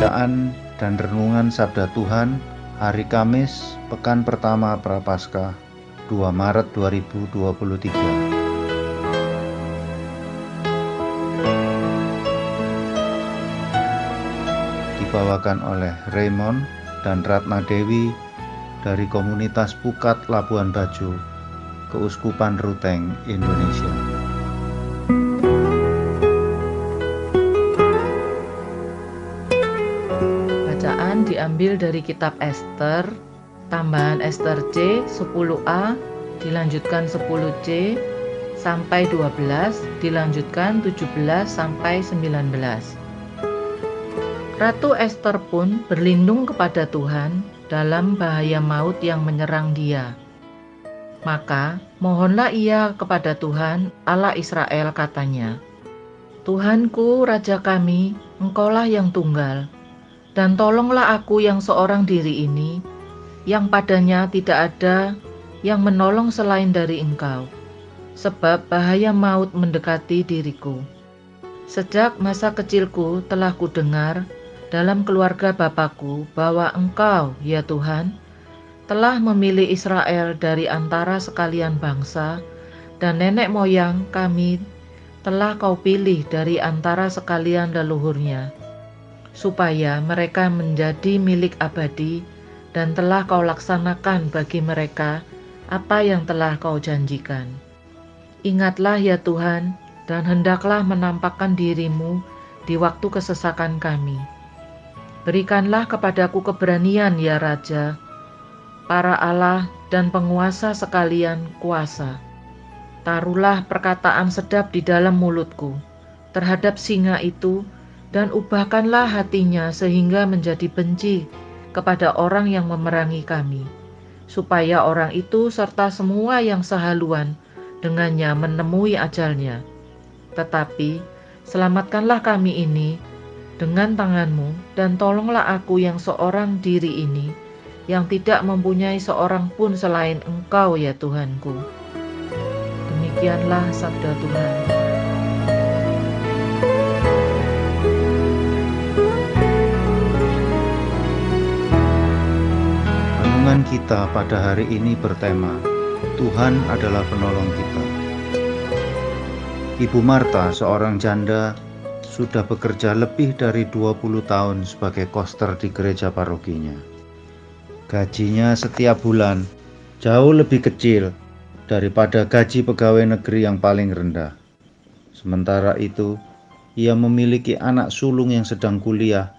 Bacaan dan Renungan Sabda Tuhan Hari Kamis, Pekan Pertama Prapaskah, 2 Maret 2023 Dibawakan oleh Raymond dan Ratna Dewi dari komunitas Pukat Labuan Bajo, Keuskupan Ruteng, Indonesia. Diambil dari kitab Esther, tambahan Esther C 10A, dilanjutkan 10C sampai 12, dilanjutkan 17 sampai 19. Ratu Esther pun berlindung kepada Tuhan dalam bahaya maut yang menyerang dia. Maka mohonlah ia kepada Tuhan Allah Israel katanya, Tuhanku, Raja kami, Engkaulah yang tunggal, dan tolonglah aku yang seorang diri ini, yang padanya tidak ada yang menolong selain dari engkau, sebab bahaya maut mendekati diriku. Sejak masa kecilku telah kudengar dalam keluarga Bapakku bahwa engkau, ya Tuhan, telah memilih Israel dari antara sekalian bangsa, dan nenek moyang kami telah kau pilih dari antara sekalian leluhurnya supaya mereka menjadi milik abadi dan telah kau laksanakan bagi mereka apa yang telah kau janjikan. Ingatlah ya Tuhan, dan hendaklah menampakkan dirimu di waktu kesesakan kami. Berikanlah kepadaku keberanian ya Raja, para Allah dan penguasa sekalian kuasa. Taruhlah perkataan sedap di dalam mulutku terhadap singa itu, dan ubahkanlah hatinya sehingga menjadi benci kepada orang yang memerangi kami, supaya orang itu serta semua yang sehaluan dengannya menemui ajalnya. Tetapi selamatkanlah kami ini dengan tanganmu dan tolonglah aku yang seorang diri ini yang tidak mempunyai seorang pun selain engkau ya Tuhanku. Demikianlah sabda Tuhan. Kita pada hari ini bertema Tuhan adalah penolong kita. Ibu Marta, seorang janda, sudah bekerja lebih dari 20 tahun sebagai koster di gereja parokinya. Gajinya setiap bulan jauh lebih kecil daripada gaji pegawai negeri yang paling rendah. Sementara itu, ia memiliki anak sulung yang sedang kuliah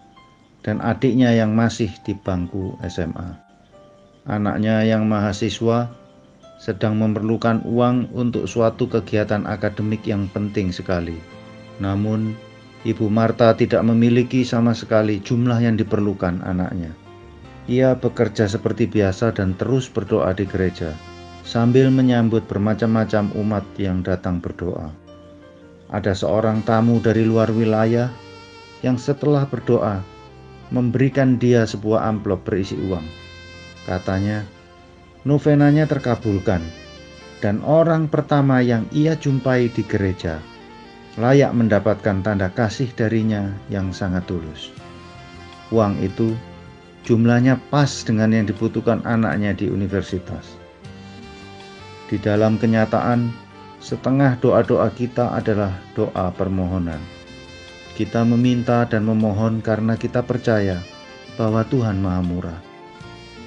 dan adiknya yang masih di bangku SMA. Anaknya yang mahasiswa sedang memerlukan uang untuk suatu kegiatan akademik yang penting sekali. Namun, Ibu Marta tidak memiliki sama sekali jumlah yang diperlukan anaknya. Ia bekerja seperti biasa dan terus berdoa di gereja, sambil menyambut bermacam-macam umat yang datang berdoa. Ada seorang tamu dari luar wilayah yang setelah berdoa memberikan dia sebuah amplop berisi uang. Katanya, novenanya terkabulkan, dan orang pertama yang ia jumpai di gereja layak mendapatkan tanda kasih darinya yang sangat tulus. Uang itu jumlahnya pas dengan yang dibutuhkan anaknya di universitas. Di dalam kenyataan, setengah doa-doa kita adalah doa permohonan. Kita meminta dan memohon karena kita percaya bahwa Tuhan Maha Murah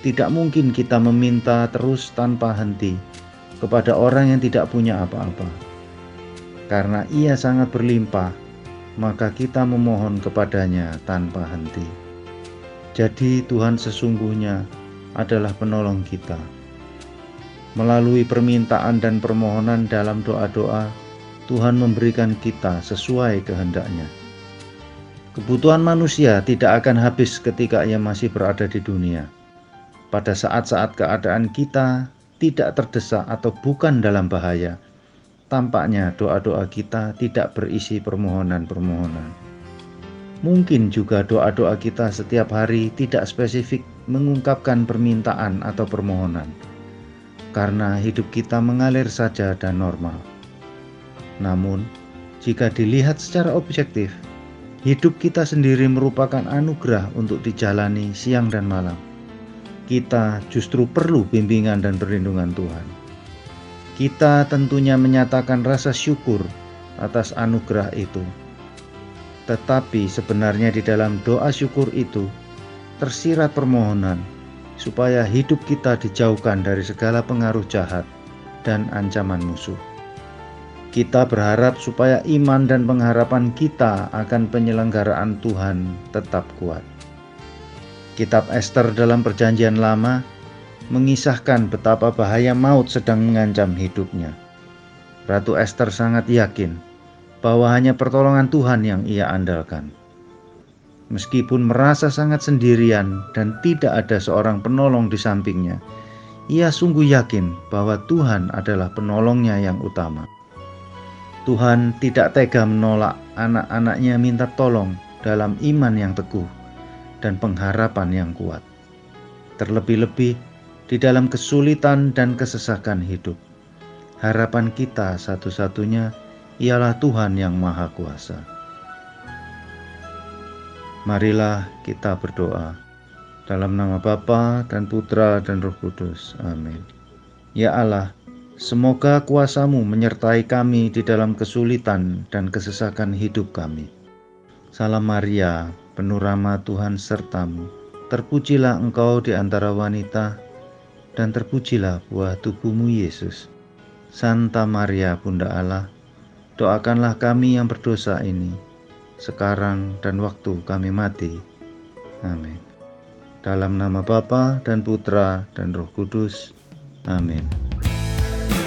tidak mungkin kita meminta terus tanpa henti kepada orang yang tidak punya apa-apa. Karena ia sangat berlimpah, maka kita memohon kepadanya tanpa henti. Jadi Tuhan sesungguhnya adalah penolong kita. Melalui permintaan dan permohonan dalam doa-doa, Tuhan memberikan kita sesuai kehendaknya. Kebutuhan manusia tidak akan habis ketika ia masih berada di dunia. Pada saat-saat keadaan kita tidak terdesak atau bukan dalam bahaya, tampaknya doa-doa kita tidak berisi permohonan-permohonan. Mungkin juga doa-doa kita setiap hari tidak spesifik mengungkapkan permintaan atau permohonan, karena hidup kita mengalir saja dan normal. Namun, jika dilihat secara objektif, Hidup kita sendiri merupakan anugerah untuk dijalani siang dan malam. Kita justru perlu bimbingan dan perlindungan Tuhan. Kita tentunya menyatakan rasa syukur atas anugerah itu. Tetapi sebenarnya di dalam doa syukur itu tersirat permohonan supaya hidup kita dijauhkan dari segala pengaruh jahat dan ancaman musuh. Kita berharap supaya iman dan pengharapan kita akan penyelenggaraan Tuhan tetap kuat. Kitab Esther dalam Perjanjian Lama mengisahkan betapa bahaya maut sedang mengancam hidupnya. Ratu Esther sangat yakin bahwa hanya pertolongan Tuhan yang ia andalkan. Meskipun merasa sangat sendirian dan tidak ada seorang penolong di sampingnya, ia sungguh yakin bahwa Tuhan adalah penolongnya yang utama. Tuhan tidak tega menolak anak-anaknya minta tolong dalam iman yang teguh dan pengharapan yang kuat. Terlebih-lebih di dalam kesulitan dan kesesakan hidup. Harapan kita satu-satunya ialah Tuhan yang Maha Kuasa. Marilah kita berdoa dalam nama Bapa dan Putra dan Roh Kudus. Amin. Ya Allah, Semoga kuasamu menyertai kami di dalam kesulitan dan kesesakan hidup kami. Salam Maria, penuh rahmat Tuhan sertamu. Terpujilah engkau di antara wanita, dan terpujilah buah tubuhmu Yesus. Santa Maria, Bunda Allah, doakanlah kami yang berdosa ini, sekarang dan waktu kami mati. Amin. Dalam nama Bapa dan Putra dan Roh Kudus. Amin.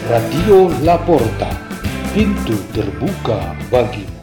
Radio Laporta, pintu terbuka bagimu.